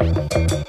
thank you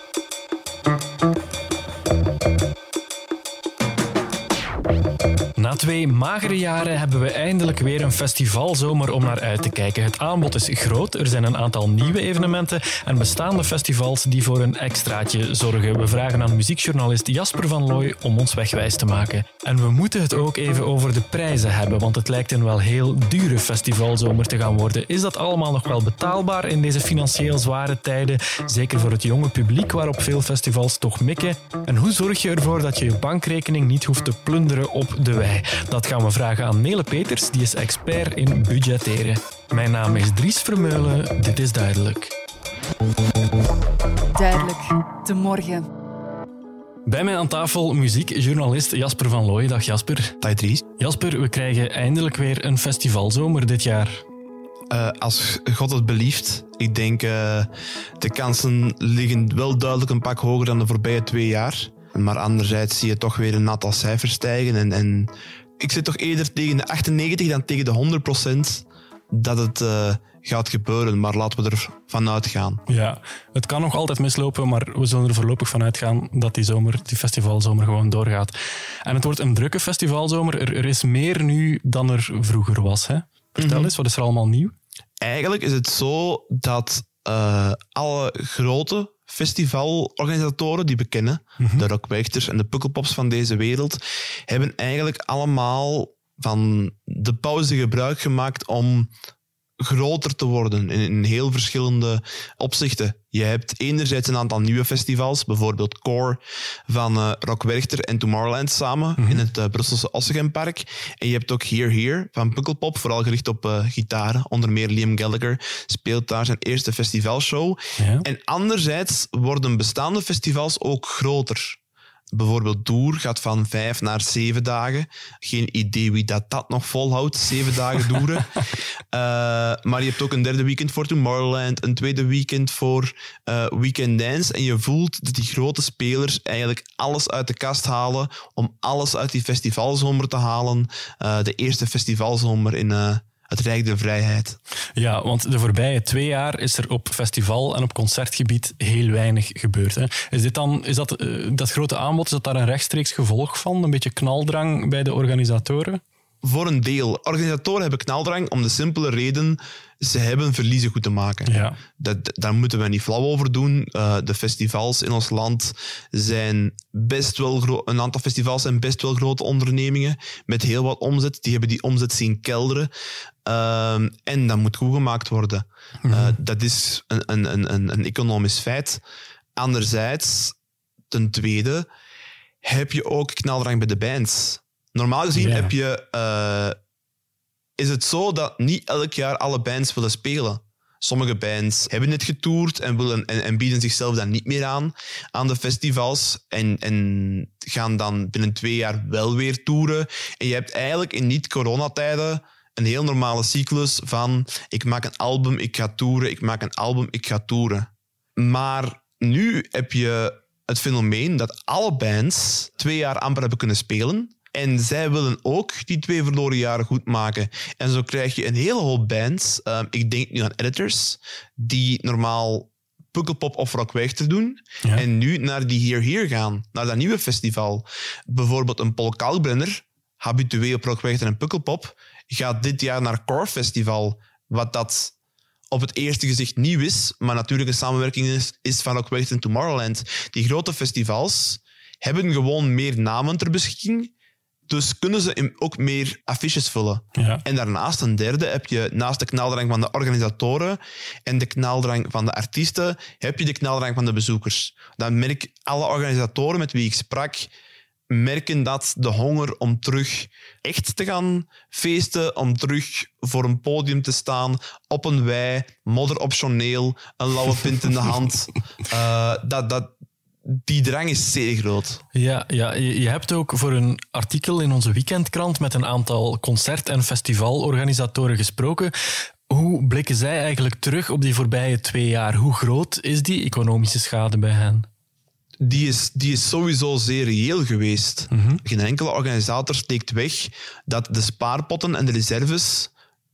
twee magere jaren hebben we eindelijk weer een festivalzomer om naar uit te kijken. Het aanbod is groot, er zijn een aantal nieuwe evenementen en bestaande festivals die voor een extraatje zorgen. We vragen aan muziekjournalist Jasper van Looy om ons wegwijs te maken. En we moeten het ook even over de prijzen hebben, want het lijkt een wel heel dure festivalzomer te gaan worden. Is dat allemaal nog wel betaalbaar in deze financieel zware tijden? Zeker voor het jonge publiek waarop veel festivals toch mikken. En hoe zorg je ervoor dat je je bankrekening niet hoeft te plunderen op de wei? Dat gaan we vragen aan Nele Peters, die is expert in budgetteren. Mijn naam is Dries Vermeulen, dit is duidelijk. Duidelijk, de morgen. Bij mij aan tafel muziekjournalist Jasper van Looy. Dag Jasper. Dag Dries. Jasper, we krijgen eindelijk weer een festivalzomer dit jaar. Uh, als God het belieft. Ik denk uh, de kansen liggen wel duidelijk een pak hoger dan de voorbije twee jaar. Maar anderzijds zie je toch weer een aantal cijfers stijgen. En, en ik zit toch eerder tegen de 98 dan tegen de 100 procent dat het uh, gaat gebeuren. Maar laten we ervan uitgaan. Ja, het kan nog altijd mislopen, maar we zullen er voorlopig van uitgaan dat die zomer, die festivalzomer gewoon doorgaat. En het wordt een drukke festivalzomer. Er, er is meer nu dan er vroeger was. Hè? Vertel mm -hmm. eens, wat is er allemaal nieuw? Eigenlijk is het zo dat uh, alle grote festivalorganisatoren die we kennen, mm -hmm. de Rockwechters en de Pukkelpops van deze wereld, hebben eigenlijk allemaal van de pauze gebruik gemaakt om groter te worden in, in, heel verschillende opzichten. Je hebt enerzijds een aantal nieuwe festivals, bijvoorbeeld Core van uh, Rock Werchter en Tomorrowland samen mm -hmm. in het uh, Brusselse Ossegenpark. En je hebt ook Here Here van Pukkelpop, vooral gericht op uh, gitaren. Onder meer Liam Gallagher speelt daar zijn eerste festivalshow. Ja. En anderzijds worden bestaande festivals ook groter. Bijvoorbeeld Doer gaat van vijf naar zeven dagen. Geen idee wie dat, dat nog volhoudt, zeven dagen doeren. uh, maar je hebt ook een derde weekend voor Tomorrowland, een tweede weekend voor uh, Weekend Dance. En je voelt dat die grote spelers eigenlijk alles uit de kast halen om alles uit die festivalzomer te halen. Uh, de eerste festivalzomer in het Rijk der Vrijheid. Ja, want de voorbije twee jaar is er op festival- en op concertgebied heel weinig gebeurd. Hè. Is, dit dan, is dat, uh, dat grote aanbod, is dat daar een rechtstreeks gevolg van? Een beetje knaldrang bij de organisatoren? Voor een deel. Organisatoren hebben knaldrang om de simpele reden, ze hebben verliezen goed te maken. Ja. Dat, daar moeten we niet flauw over doen. Uh, de festivals in ons land zijn best wel een aantal festivals zijn best wel grote ondernemingen met heel wat omzet. Die hebben die omzet zien kelderen. Uh, en dat moet goed gemaakt worden. Mm -hmm. uh, dat is een, een, een, een economisch feit. Anderzijds, ten tweede, heb je ook knaldrang bij de bands. Normaal gezien yeah. heb je, uh, is het zo dat niet elk jaar alle bands willen spelen. Sommige bands hebben het getoerd en, willen, en, en, bieden zichzelf dan niet meer aan aan de festivals en, en gaan dan binnen twee jaar wel weer toeren. En je hebt eigenlijk in niet-coronatijden een heel normale cyclus van ik maak een album, ik ga toeren, ik maak een album, ik ga toeren. Maar nu heb je het fenomeen dat alle bands twee jaar amper hebben kunnen spelen. En zij willen ook die twee verloren jaren goed maken. En zo krijg je een hele hoop bands. Um, ik denk nu aan editors, die normaal Pukkelpop of Rock te doen. Ja. En nu naar die Here Here gaan, naar dat nieuwe festival. Bijvoorbeeld een Paul Kalkbrenner, habitueel op Rock en Pukkelpop, gaat dit jaar naar Core Festival. Wat dat op het eerste gezicht nieuw is, maar natuurlijk een samenwerking is, is van Rock en Tomorrowland. Die grote festivals hebben gewoon meer namen ter beschikking. Dus kunnen ze ook meer affiches vullen. Ja. En daarnaast, een derde, heb je naast de knaldrang van de organisatoren en de knaldrang van de artiesten, heb je de knaldrang van de bezoekers. Dan merk alle organisatoren met wie ik sprak, merken dat de honger om terug echt te gaan feesten, om terug voor een podium te staan, op een wei, modder optioneel, een lauwe pint in de hand, uh, dat, dat, die drang is zeer groot. Ja, ja, je hebt ook voor een artikel in onze weekendkrant met een aantal concert- en festivalorganisatoren gesproken. Hoe blikken zij eigenlijk terug op die voorbije twee jaar? Hoe groot is die economische schade bij hen? Die is, die is sowieso zeer reëel geweest. Mm -hmm. Geen enkele organisator steekt weg dat de spaarpotten en de reserves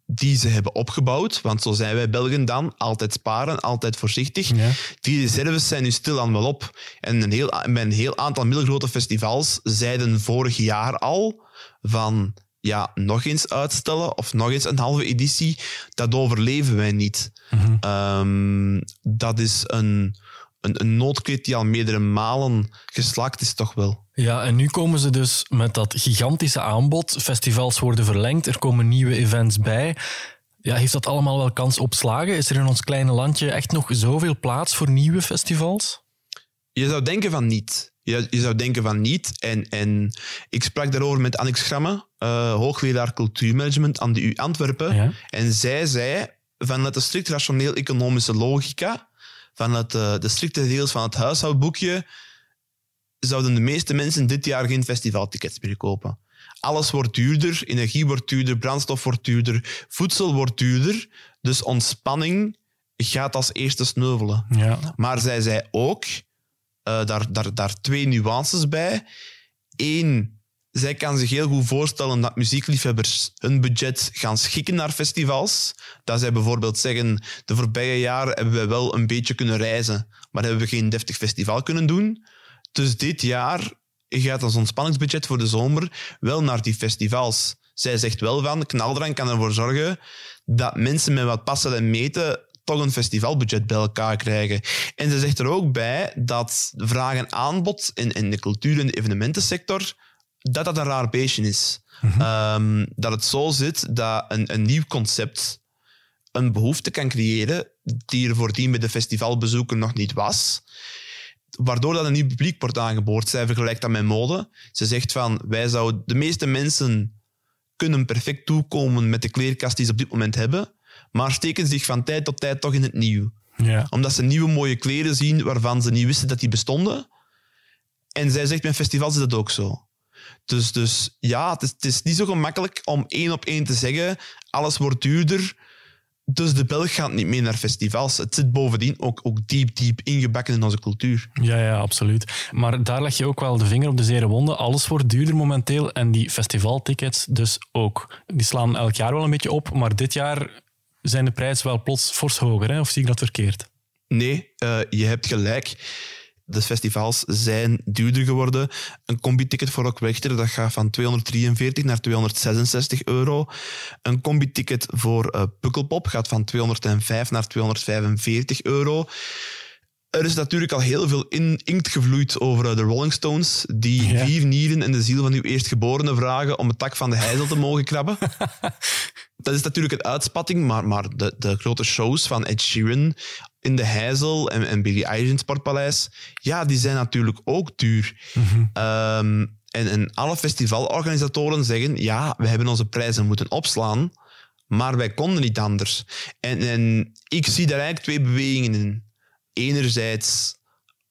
die ze hebben opgebouwd, want zo zijn wij Belgen dan, altijd sparen, altijd voorzichtig. Ja. Die reserves zijn nu stilaan wel op. En een heel, met een heel aantal middelgrote festivals zeiden vorig jaar al van ja, nog eens uitstellen of nog eens een halve editie, dat overleven wij niet. Ehm, dat is een, een, een noodkreet die al meerdere malen geslaakt is, toch wel. Ja, en nu komen ze dus met dat gigantische aanbod. Festivals worden verlengd, er komen nieuwe events bij. Ja, heeft dat allemaal wel kans op slagen? Is er in ons kleine landje echt nog zoveel plaats voor nieuwe festivals? Je zou denken van niet. Je, je zou denken van niet. En, en ik sprak daarover met Annex Gramme, uh, hoogleraar cultuurmanagement aan de U Antwerpen. Ja. En zij zei, vanuit de strikt rationeel-economische logica, vanuit de, de strikte regels van het huishoudboekje, zouden de meeste mensen dit jaar geen festivaltickets meer kopen. Alles wordt duurder, energie wordt duurder, brandstof wordt duurder, voedsel wordt duurder. Dus ontspanning gaat als eerste sneuvelen. Ja. Maar zij zei ook, uh, daar, daar, daar twee nuances bij. Eén, zij kan zich heel goed voorstellen dat muziekliefhebbers hun budget gaan schikken naar festivals. Dat zij bijvoorbeeld zeggen, de voorbije jaren hebben we wel een beetje kunnen reizen, maar hebben we geen deftig festival kunnen doen. Dus dit jaar gaat ons ontspanningsbudget voor de zomer wel naar die festivals. Zij zegt wel van, knaldrang kan ervoor zorgen dat mensen met wat passen en meten toch een festivalbudget bij elkaar krijgen. En ze zegt er ook bij dat vraag en aanbod in, in de cultuur- en evenementensector, dat dat een raar beestje is. Mm-hmm. Um, dat het zo zit dat een, een nieuw concept een behoefte kan creëren die er voordien bij de festivalbezoeken nog niet was waardoor dat een nieuw publiek wordt aangeboord. Zij vergelijkt dat met mode. Ze zegt van, wij zouden, de meeste mensen kunnen perfect toekomen met de kleerkast die ze op dit moment hebben, maar steken zich van tijd tot tijd toch in het nieuw. Ja. Omdat ze nieuwe mooie kleren zien waarvan ze niet wisten dat die bestonden. En zij zegt, met festivals is dat ook zo. Dus, dus ja, het is, het is niet zo gemakkelijk om één op één te zeggen, alles wordt duurder, dus de Belg gaat niet mee naar festivals. Het zit bovendien ook, ook diep, diep ingebakken in onze cultuur. Ja, ja, absoluut. Maar daar leg je ook wel de vinger op de zere wonde. Alles wordt duurder momenteel en die festivaltickets dus ook. Die slaan elk jaar wel een beetje op, maar dit jaar zijn de prijzen wel plots fors hoger. Hè? Of zie ik dat verkeerd? Nee, uh, je hebt gelijk. De festivals zijn duurder geworden. Een combi-ticket voor Rock Wechter dat gaat van 243 naar 266 euro. Een combi-ticket voor uh, Pukkelpop gaat van 205 naar 245 euro. Er is natuurlijk al heel veel in, inkt gevloeid over uh, de Rolling Stones, die ja. vier nieren en de ziel van uw eerstgeborene vragen om het tak van de heizel te mogen krabben. Dat is natuurlijk een uitspatting, maar, maar de, de grote shows van Ed Sheeran in de Heizel en, en Billie Eilish Sportpaleis, ja, die zijn natuurlijk ook duur. Mhm. Um, en, en alle festivalorganisatoren zeggen, ja, we hebben onze prijzen moeten opslaan, maar wij konden niet anders. En, en ik zie daar eigenlijk twee bewegingen in. Enerzijds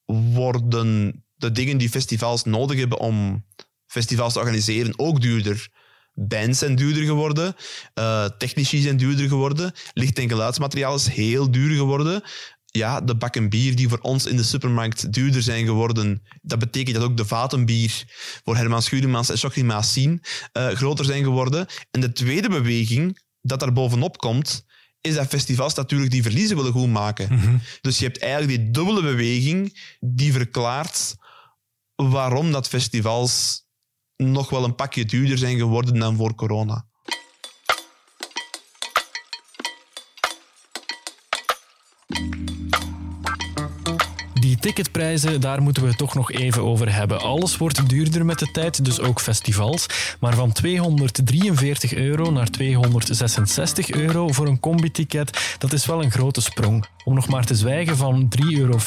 worden de dingen die festivals nodig hebben om festivals te organiseren ook duurder. Bands zijn duurder geworden, uh, technici zijn duurder geworden, licht- en geluidsmateriaal is heel duur geworden. Ja, de bakken bier die voor ons in de supermarkt duurder zijn geworden, dat betekent dat ook de vaten bier voor Herman Schuremans en Chocri Massien uh, groter zijn geworden. En de tweede beweging dat daar bovenop komt, is dat festivals natuurlijk die verliezen willen goed maken. Mhm. Dus je hebt eigenlijk die dubbele beweging die verklaart waarom dat festivals nog wel een pakje duurder zijn geworden dan voor corona. Ticketprijzen, daar moeten we het toch nog even over hebben. Alles wordt duurder met de tijd, dus ook festivals. Maar van 243 euro naar 266 euro voor een combi-ticket, dat is wel een grote sprong. Om nog maar te zwijgen van 3,50 euro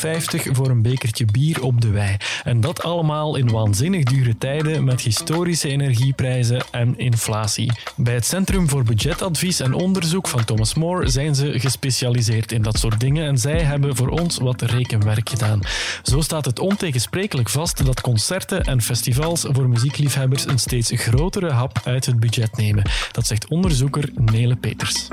voor een bekertje bier op de wei. En dat allemaal in waanzinnig dure tijden met historische energieprijzen en inflatie. Bij het Centrum voor Budgetadvies en Onderzoek van Thomas More zijn ze gespecialiseerd in dat soort dingen en zij hebben voor ons wat rekenwerk gedaan. Zo staat het ontegensprekelijk vast dat concerten en festivals voor muziekliefhebbers een steeds grotere hap uit het budget nemen. Dat zegt onderzoeker Nele Peters.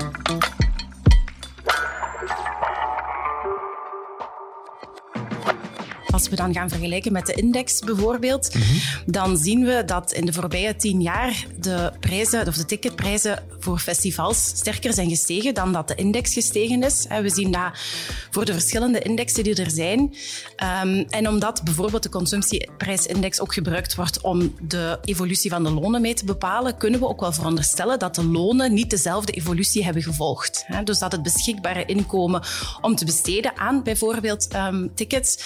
Als we dan gaan vergelijken met de index bijvoorbeeld, mhm. dan zien we dat in de voorbije tien jaar de prijzen, of de ticketprijzen voor festivals sterker zijn gestegen dan dat de index gestegen is. We zien dat voor de verschillende indexen die er zijn. Ehm, en omdat bijvoorbeeld de consumptieprijsindex ook gebruikt wordt om de evolutie van de lonen mee te bepalen, kunnen we ook wel veronderstellen dat de lonen niet dezelfde evolutie hebben gevolgd. Dus dat het beschikbare inkomen om te besteden aan bijvoorbeeld um, tickets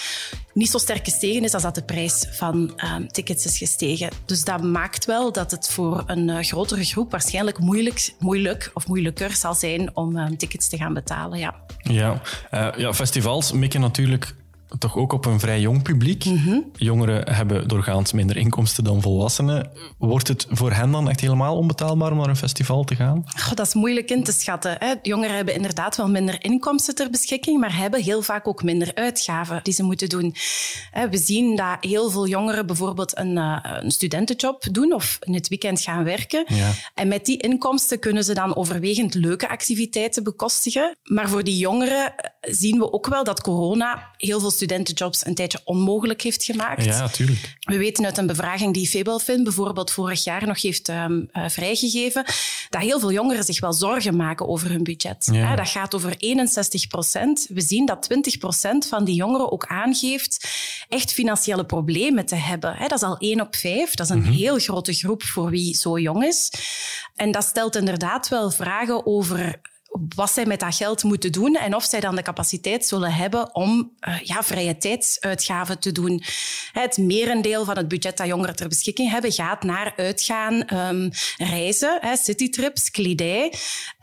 niet zo sterk gestegen is als dat de prijs van um, tickets is gestegen. Dus dat maakt wel dat het voor een uh, grotere groep waarschijnlijk moeilijk, moeilijk of moeilijker zal zijn om um, tickets te gaan betalen. Ja, ja, uh, ja festivals mikken natuurlijk toch ook op een vrij jong publiek. Mhm. Jongeren hebben doorgaans minder inkomsten dan volwassenen. Wordt het voor hen dan echt helemaal onbetaalbaar om naar een festival te gaan? dat is moeilijk in te schatten. Hè. Jongeren hebben inderdaad wel minder inkomsten ter beschikking, maar hebben heel vaak ook minder uitgaven die ze moeten doen. We zien dat heel veel jongeren bijvoorbeeld een, eh, een studentenjob doen of in het weekend gaan werken. Ja. En met die inkomsten kunnen ze dan overwegend leuke activiteiten bekostigen. Maar voor die jongeren zien we ook wel dat corona heel veel studentenjobs een tijdje onmogelijk heeft gemaakt. Ja, natuurlijk. We weten uit een bevraging die Fabelfin bijvoorbeeld vorig jaar nog heeft um, uh, vrijgegeven, dat heel veel jongeren zich wel zorgen maken over hun budget. Ja. dat gaat over 61 procent. We zien dat 20 procent van die jongeren ook aangeeft echt financiële problemen te hebben. dat is al één op vijf. Dat is een mhm. heel grote groep voor wie zo jong is. En dat stelt inderdaad wel vragen over wat zij met dat geld moeten doen en of zij dan de capaciteit zullen hebben om uh, ja, vrije tijdsuitgaven te doen. Het merendeel van het budget dat jongeren ter beschikking hebben gaat naar uitgaan, um, reizen, hè, citytrips, kledij.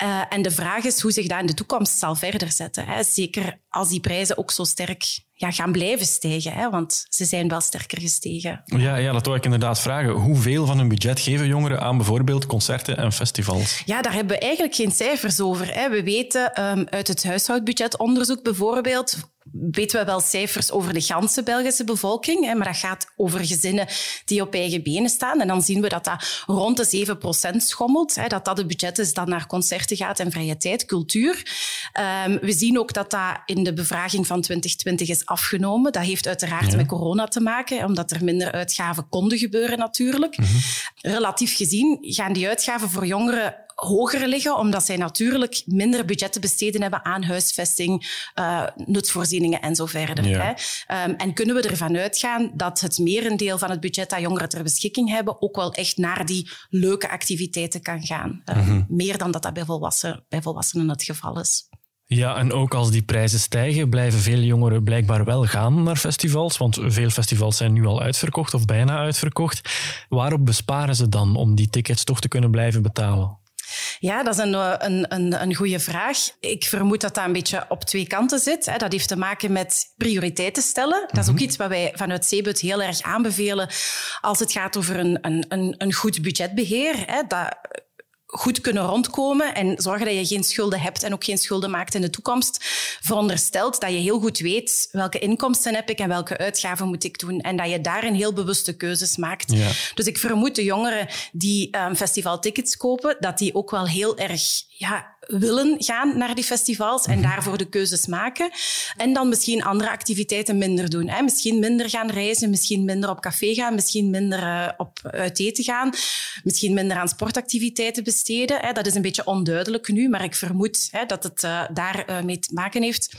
Uh, en de vraag is hoe zich dat in de toekomst zal verder zetten. Hè. Zeker als die prijzen ook zo sterk ja, gaan blijven stijgen, hè, want ze zijn wel sterker gestegen. Ja, ja, dat wil ik inderdaad vragen. Hoeveel van hun budget geven jongeren aan bijvoorbeeld concerten en festivals? Ja, daar hebben we eigenlijk geen cijfers over. Hè. We weten um, uit het huishoudbudgetonderzoek bijvoorbeeld weten we wel cijfers over de ganse Belgische bevolking, hè, maar dat gaat over gezinnen die op eigen benen staan. En dan zien we dat dat rond de 7% schommelt. Hè, dat dat de budget is dat naar concerten gaat en vrije tijd, cultuur. Um, we zien ook dat dat in de bevraging van 2020 is afgenomen. Dat heeft uiteraard met corona te maken, omdat er minder uitgaven konden gebeuren natuurlijk. Mm -hmm. Relatief gezien gaan die uitgaven voor jongeren hoger liggen, omdat zij natuurlijk minder budget te besteden hebben aan huisvesting, uh, nutsvoorzieningen en zo verder. Hè. Um, en kunnen we ervan uitgaan dat het merendeel van het budget dat jongeren ter beschikking hebben ook wel echt naar die leuke activiteiten kan gaan. Uh, Meer dan dat dat bij, volwassen, bij volwassenen het geval is. Ja, en ook als die prijzen stijgen, blijven veel jongeren blijkbaar wel gaan naar festivals. Want veel festivals zijn nu al uitverkocht of bijna uitverkocht. Waarop besparen ze dan om die tickets toch te kunnen blijven betalen? Ja, dat is een, eh, een, een, een goede vraag. Ik vermoed dat dat een beetje op twee kanten zit. Dat heeft te maken met prioriteiten stellen. Dat is ook mhm. iets wat wij vanuit Cebut heel erg aanbevelen als het gaat over een, een, een goed budgetbeheer. Dat goed kunnen rondkomen en zorgen dat je geen schulden hebt en ook geen schulden maakt in de toekomst, veronderstelt dat je heel goed weet welke inkomsten heb ik en welke uitgaven moet ik doen en dat je daarin heel bewuste keuzes maakt. Ja. Dus ik vermoed de jongeren die um, festivaltickets kopen, dat die ook wel heel erg ja, willen gaan naar die festivals en mhm. daarvoor de keuzes maken. En dan misschien andere activiteiten minder doen. Hè. Misschien minder gaan reizen, misschien minder op café gaan, misschien minder uh, op uit eten gaan, misschien minder aan sportactiviteiten besteden. Hè. Dat is een beetje onduidelijk nu, maar ik vermoed hè, dat het uh, daar uh, mee te maken heeft.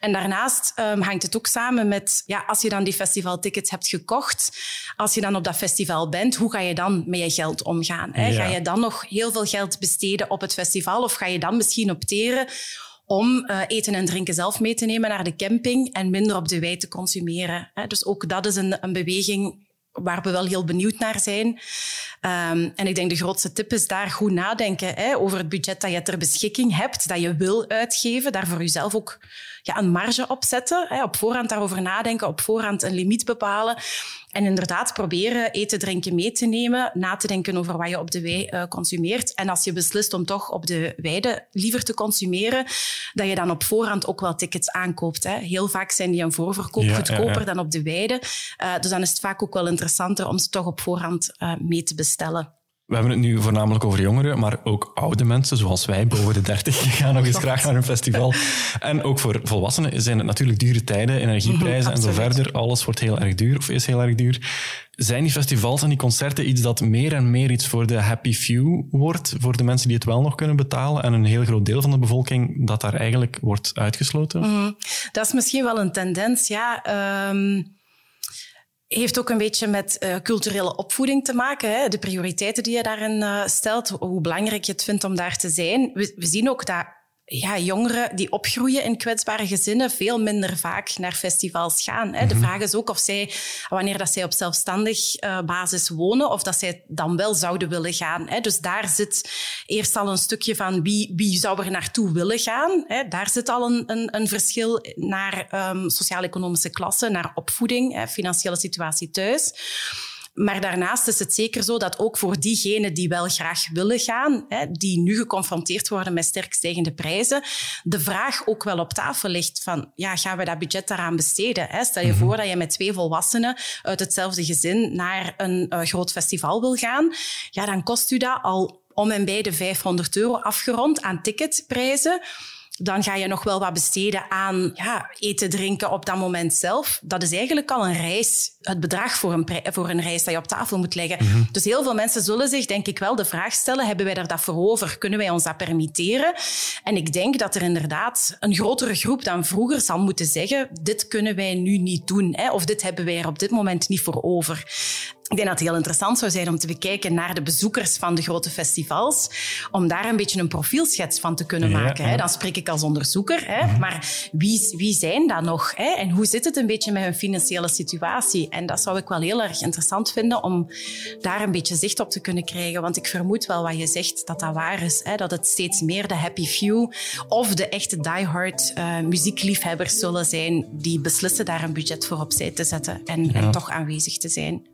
En daarnaast um, hangt het ook samen met, ja, als je dan die festivaltickets hebt gekocht, als je dan op dat festival bent, hoe ga je dan met je geld omgaan? Hè? Ga je dan nog heel veel geld besteden op het festival of ga je dan misschien opteren om uh, eten en drinken zelf mee te nemen naar de camping en minder op de wei te consumeren. Hè? Dus ook dat is een, een beweging waar we wel heel benieuwd naar zijn. Um, en ik denk de grootste tip is daar goed nadenken hè, over het budget dat je ter beschikking hebt, dat je wil uitgeven, daar voor jezelf ook ja, een marge opzetten. Hè, op voorhand daarover nadenken, op voorhand een limiet bepalen. En inderdaad proberen eten, drinken mee te nemen, na te denken over wat je op de wei uh, consumeert. En als je beslist om toch op de weide liever te consumeren, dat je dan op voorhand ook wel tickets aankoopt. Hè. Heel vaak zijn die een voorverkoop ja, goedkoper ja, dan op de weide. Uh, dus dan is het vaak ook wel interessanter om ze toch op voorhand uh, mee te bestellen. We hebben het nu voornamelijk over jongeren, maar ook oude mensen, zoals wij, boven de 30, gaan nog eens graag naar een festival. En ook voor volwassenen zijn het natuurlijk dure tijden, energieprijzen en zo verder. Alles wordt heel erg duur of is heel erg duur. Zijn die festivals en die concerten iets dat meer en meer iets voor de happy few wordt, voor de mensen die het wel nog kunnen betalen en een heel groot deel van de bevolking dat daar eigenlijk wordt uitgesloten? Mm, dat is misschien wel een tendens, ja. Um heeft ook een beetje met uh, culturele opvoeding te maken. Hè? De prioriteiten die je daarin uh, stelt, hoe belangrijk je het vindt om daar te zijn. We, we zien ook dat ja, jongeren die opgroeien in kwetsbare gezinnen veel minder vaak naar festivals gaan. Hè. De mhm. vraag is ook of zij, wanneer dat zij op zelfstandig uh, basis wonen, of dat zij dan wel zouden willen gaan. Hè. Dus daar zit eerst al een stukje van wie, wie zou er naartoe willen gaan. Hè. Daar zit al een, een, een verschil naar um, sociaal-economische klasse, naar opvoeding, hè, financiële situatie thuis. Maar daarnaast is het zeker zo dat ook voor diegenen die wel graag willen gaan, hè, die nu geconfronteerd worden met sterk stijgende prijzen, de vraag ook wel op tafel ligt van, ja, gaan we dat budget daaraan besteden? Hè? Stel je mhm. voor dat je met twee volwassenen uit hetzelfde gezin naar een uh, groot festival wil gaan, ja, dan kost u dat al om en bij de 500 euro afgerond aan ticketprijzen dan ga je nog wel wat besteden aan ja, eten, drinken op dat moment zelf. Dat is eigenlijk al een reis, het bedrag voor een, voor een reis dat je op tafel moet leggen. Mhm. Dus heel veel mensen zullen zich, denk ik wel, de vraag stellen, hebben wij er dat voor over? Kunnen wij ons dat permitteren? En ik denk dat er inderdaad een grotere groep dan vroeger zal moeten zeggen, dit kunnen wij nu niet doen. Hè? Of dit hebben wij er op dit moment niet voor over. Ik denk dat het heel interessant zou zijn om te bekijken naar de bezoekers van de grote festivals, om daar een beetje een profielschets van te kunnen maken. Hè. Dan spreek ik als onderzoeker, hè. Mhm. maar wie, wie zijn dat nog? Hè? En hoe zit het een beetje met hun financiële situatie? En dat zou ik wel heel erg interessant vinden om daar een beetje zicht op te kunnen krijgen. Want ik vermoed wel wat je zegt, dat dat waar is. Hè? Dat het steeds meer de happy few of de echte diehard uh, muziekliefhebbers zullen zijn die beslissen daar een budget voor opzij te zetten en, en toch aanwezig te zijn.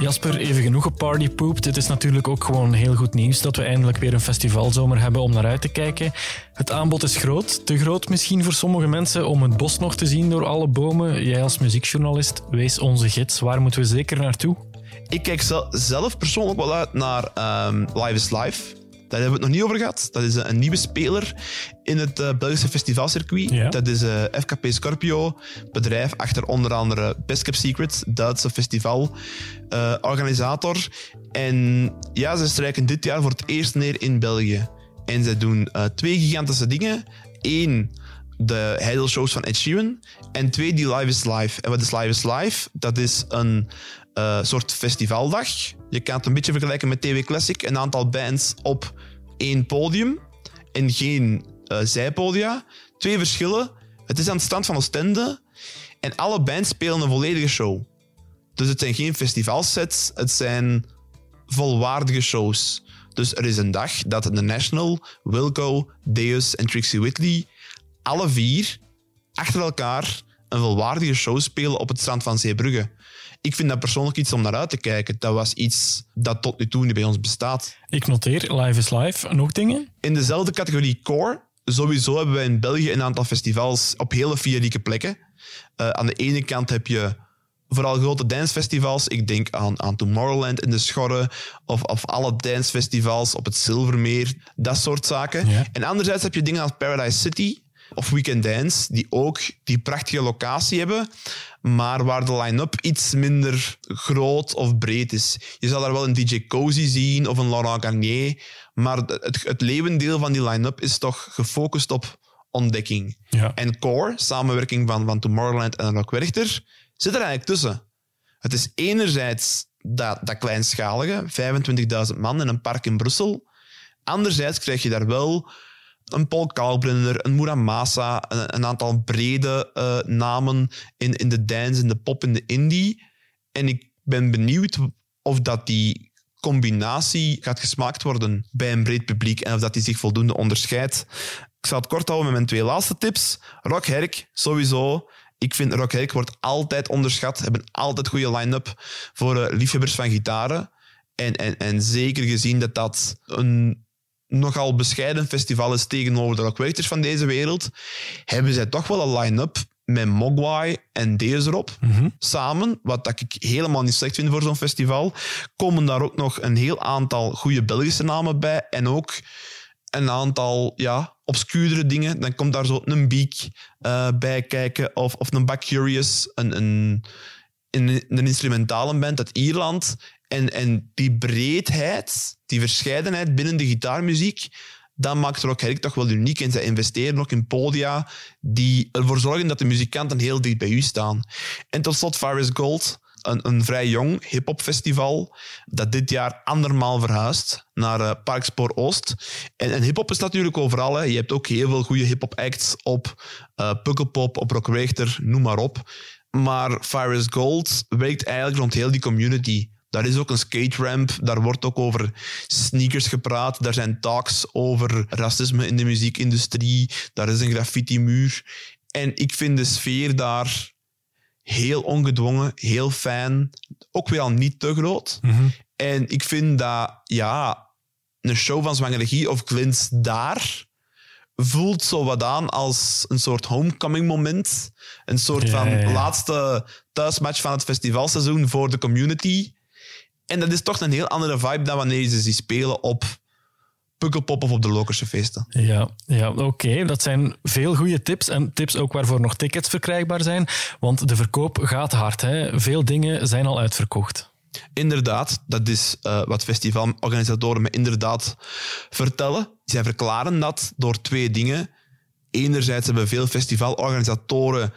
Jasper, even genoeg op partypoop. Dit is natuurlijk ook gewoon heel goed nieuws dat we eindelijk weer een festivalzomer hebben om naar uit te kijken. Het aanbod is groot, te groot misschien voor sommige mensen om het bos nog te zien door alle bomen. Jij als muziekjournalist, wees onze gids. Waar moeten we zeker naartoe? Ik kijk zelf persoonlijk wel uit naar um, Live is Live. Daar hebben we het nog niet over gehad. Dat is een nieuwe speler in het uh, Belgische festivalcircuit. Dat is uh, eh, FKP Scorpio, bedrijf achter onder andere Best Kept Secrets, Duitse festivalorganisator. Uh, en ja, ze strijken dit jaar voor het eerst neer in België. En ze doen twee gigantische dingen. Eén, de Heidel-shows van Ed Sheeran. En twee, die Live is Live. En wat is Live is Live? Dat is een uh, soort festivaldag. Je kan het een beetje vergelijken met TV Classic. Een aantal bands op één podium en geen uh, zijpodia. Twee verschillen. Het is aan het stand van Oostende en alle bands spelen een volledige show. Dus het zijn geen festivalsets, het zijn volwaardige shows. Dus er is een dag dat The National, Wilco, Deus en Trixie Whitley alle vier achter elkaar een volwaardige show spelen op het strand van Zeebrugge. Ik vind dat persoonlijk iets om naar uit te kijken. Dat was iets dat tot nu toe niet bij ons bestaat. Ik noteer, Live is Live. Nog dingen? In dezelfde categorie core. Sowieso hebben wij in België een aantal festivals op hele fierieke plekken. Uh, aan de ene kant heb je vooral grote dancefestivals. Ik denk aan, aan Tomorrowland in de Schorre of, of alle dancefestivals op het Zilvermeer, dat soort zaken. En anderzijds heb je dingen als Paradise City of Weekend Dance, die ook die prachtige locatie hebben, maar waar de line-up iets minder groot of breed is. Je zal daar wel een DJ Cozy zien of een Laurent Garnier, maar het, het levendeel van die line-up is toch gefocust op ontdekking. Ja. En Core, samenwerking van, van Tomorrowland en Rock Werchter, zit er eigenlijk tussen. Het is enerzijds dat, dat kleinschalige, 25.000 man in een park in Brussel. Anderzijds krijg je daar wel een Paul Kalkbrenner, een Muramasa, een, een aantal brede uh, namen in, in de dance, in de pop, in de indie. En ik ben benieuwd of dat die combinatie gaat gesmaakt worden bij een breed publiek en of dat die zich voldoende onderscheidt. Ik zal het kort houden met mijn twee laatste tips. Rock Herk, sowieso. Ik vind Rock Herk wordt altijd onderschat. Hebben altijd goede line-up voor uh, liefhebbers van gitaren. En, en, en zeker gezien dat dat een nogal bescheiden festival is tegenover de rockwechters van deze wereld, hebben zij toch wel een line-up met Mogwai en Deers erop samen, wat dat ik helemaal niet slecht vind voor zo'n festival. Komen daar ook nog een heel aantal goede Belgische namen bij en ook een aantal ja, obscuurdere dingen. Dan komt daar zo een Beak uh, bij kijken of, of een Back Curious, een, een, een, een instrumentale band uit Ierland. En, en die breedheid, die verscheidenheid binnen de gitaarmuziek, dat maakt Rock Herrick toch wel uniek. En zij investeren ook in podia die ervoor zorgen dat de muzikanten heel dicht bij u staan. En tot slot Faris Gold, een, een vrij jong hip-hop festival dat dit jaar andermaal verhuist naar uh, Parkspoor Oost. En, hip-hop is natuurlijk overal. Je hebt ook heel veel goede hip-hop acts op uh, Pukkelpop, op Rock Richter, noem maar op. Maar Faris Gold werkt eigenlijk rond heel die community. Daar is ook een skate ramp. Daar wordt ook over sneakers gepraat. Daar zijn talks over racisme in de muziekindustrie. Daar is een graffiti-muur. En ik vind de sfeer daar heel ongedwongen, heel fijn. Ook weer al niet te groot. Mhm. En ik vind dat, ja, een show van Zwangeregie of Glins daar voelt zo wat aan als een soort homecoming moment. Een soort Ja, van ja, ja. laatste thuismatch van het festivalseizoen voor de community. En dat is toch een heel andere vibe dan wanneer je ze ziet spelen op Pukkelpop of op de Lokerse feesten. Ja, ja oké. Dat zijn veel goede tips. En tips ook waarvoor nog tickets verkrijgbaar zijn. Want de verkoop gaat hard. Hè. Veel dingen zijn al uitverkocht. Inderdaad, dat is eh, wat festivalorganisatoren me inderdaad vertellen. Zij verklaren dat door twee dingen. Enerzijds hebben veel festivalorganisatoren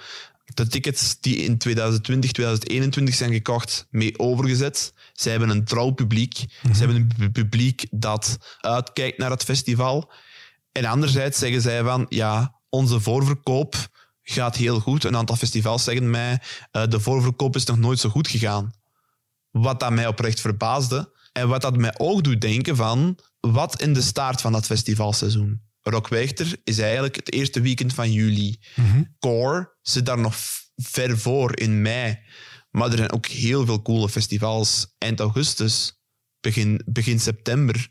de tickets die in 2020, 2021 zijn gekocht, mee overgezet. Zij hebben een trouw publiek. Ze hebben een pu- publiek dat uitkijkt naar het festival. En anderzijds zeggen zij van, ja, onze voorverkoop gaat heel goed. Een aantal festivals zeggen mij, eh, de voorverkoop is nog nooit zo goed gegaan. Wat dat mij oprecht verbaasde. En wat dat mij ook doet denken van, wat in de staart van dat festivalseizoen? Rock Werchter is eigenlijk het eerste weekend van juli. Core zit daar nog ver voor, in mei. Maar er zijn ook heel veel coole festivals. Eind augustus, begin, begin september,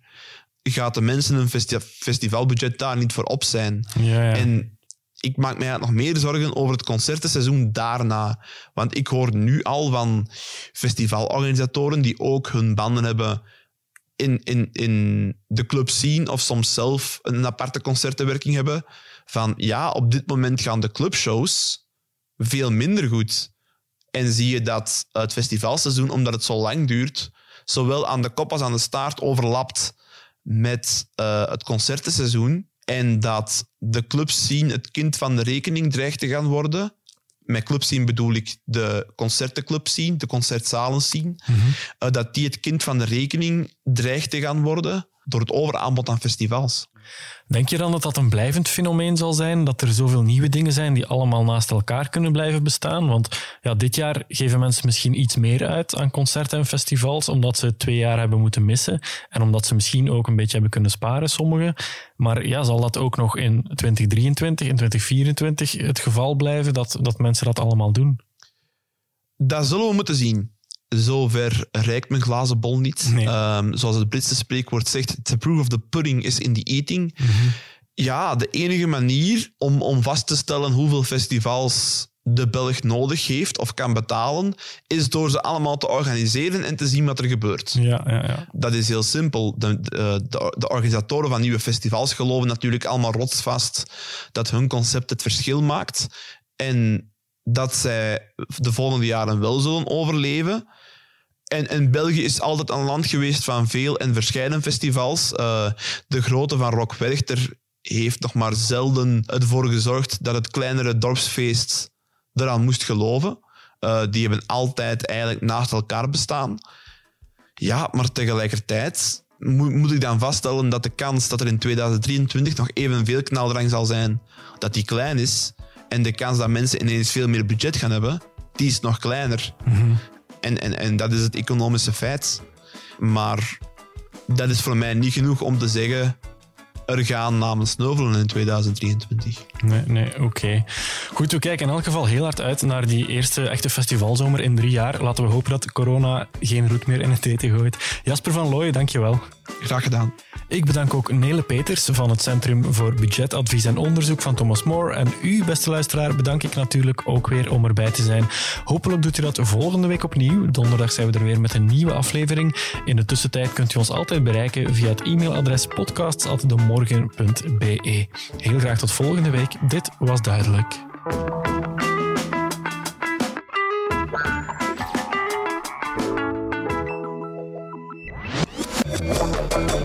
gaat de mensen een festi- festivalbudget daar niet voor op zijn. Ja, ja. En ik maak mij nog meer zorgen over het concertenseizoen daarna. Want ik hoor nu al van festivalorganisatoren die ook hun banden hebben in, in, in de club scene of soms zelf een aparte concertenwerking hebben. Van ja, op dit moment gaan de clubshows veel minder goed. En zie je dat het festivalseizoen, omdat het zo lang duurt, zowel aan de kop als aan de staart overlapt met eh, het concertenseizoen. En dat de clubscene het kind van de rekening dreigt te gaan worden. Met clubscene bedoel ik de concertenclubscene, de concertzalenscene. Eh, dat die het kind van de rekening dreigt te gaan worden door het overaanbod aan festivals. Denk je dan dat dat een blijvend fenomeen zal zijn? Dat er zoveel nieuwe dingen zijn die allemaal naast elkaar kunnen blijven bestaan? Want ja, dit jaar geven mensen misschien iets meer uit aan concerten en festivals, omdat ze twee jaar hebben moeten missen. En omdat ze misschien ook een beetje hebben kunnen sparen, sommigen. Maar ja, zal dat ook nog in 2023, in 2024 het geval blijven, dat, dat mensen dat allemaal doen? Dat zullen we moeten zien. Zover rijkt mijn glazen bol niet. Nee. Ehm, zoals het Britse spreekwoord zegt, the proof of the pudding is in the eating. Ja, de enige manier om, om vast te stellen hoeveel festivals de Belg nodig heeft of kan betalen, is door ze allemaal te organiseren en te zien wat er gebeurt. Ja, ja, ja. Dat is heel simpel. De, de organisatoren van nieuwe festivals geloven natuurlijk allemaal rotsvast dat hun concept het verschil maakt. En dat zij de volgende jaren wel zullen overleven. En, en België is altijd een land geweest van veel en verscheiden festivals. Eh, de grootte van Rock Werchter heeft nog maar zelden ervoor gezorgd dat het kleinere dorpsfeest eraan moest geloven. Eh, die hebben altijd eigenlijk naast elkaar bestaan. Ja, maar tegelijkertijd moet, ik dan vaststellen dat de kans dat er in 2023 nog evenveel knaldrang zal zijn, dat die klein is. En de kans dat mensen ineens veel meer budget gaan hebben, die is nog kleiner. En, en, en dat is het economische feit. Maar dat is voor mij niet genoeg om te zeggen er gaan namens Sneuvelen in 2023. Nee, nee, oké. Goed, we kijken in elk geval heel hard uit naar die eerste echte festivalzomer in drie jaar. Laten we hopen dat corona geen roet meer in het eten gooit. Jasper van Looyen, dankjewel. Graag gedaan. Ik bedank ook Nele Peters van het Centrum voor Budgetadvies en Onderzoek van Thomas More. En u, beste luisteraar, bedank ik natuurlijk ook weer om erbij te zijn. Hopelijk doet u dat volgende week opnieuw. Donderdag zijn we er weer met een nieuwe aflevering. In de tussentijd kunt u ons altijd bereiken via het e-mailadres podcasts.demorgen.be. Heel graag tot volgende week. Dit was duidelijk.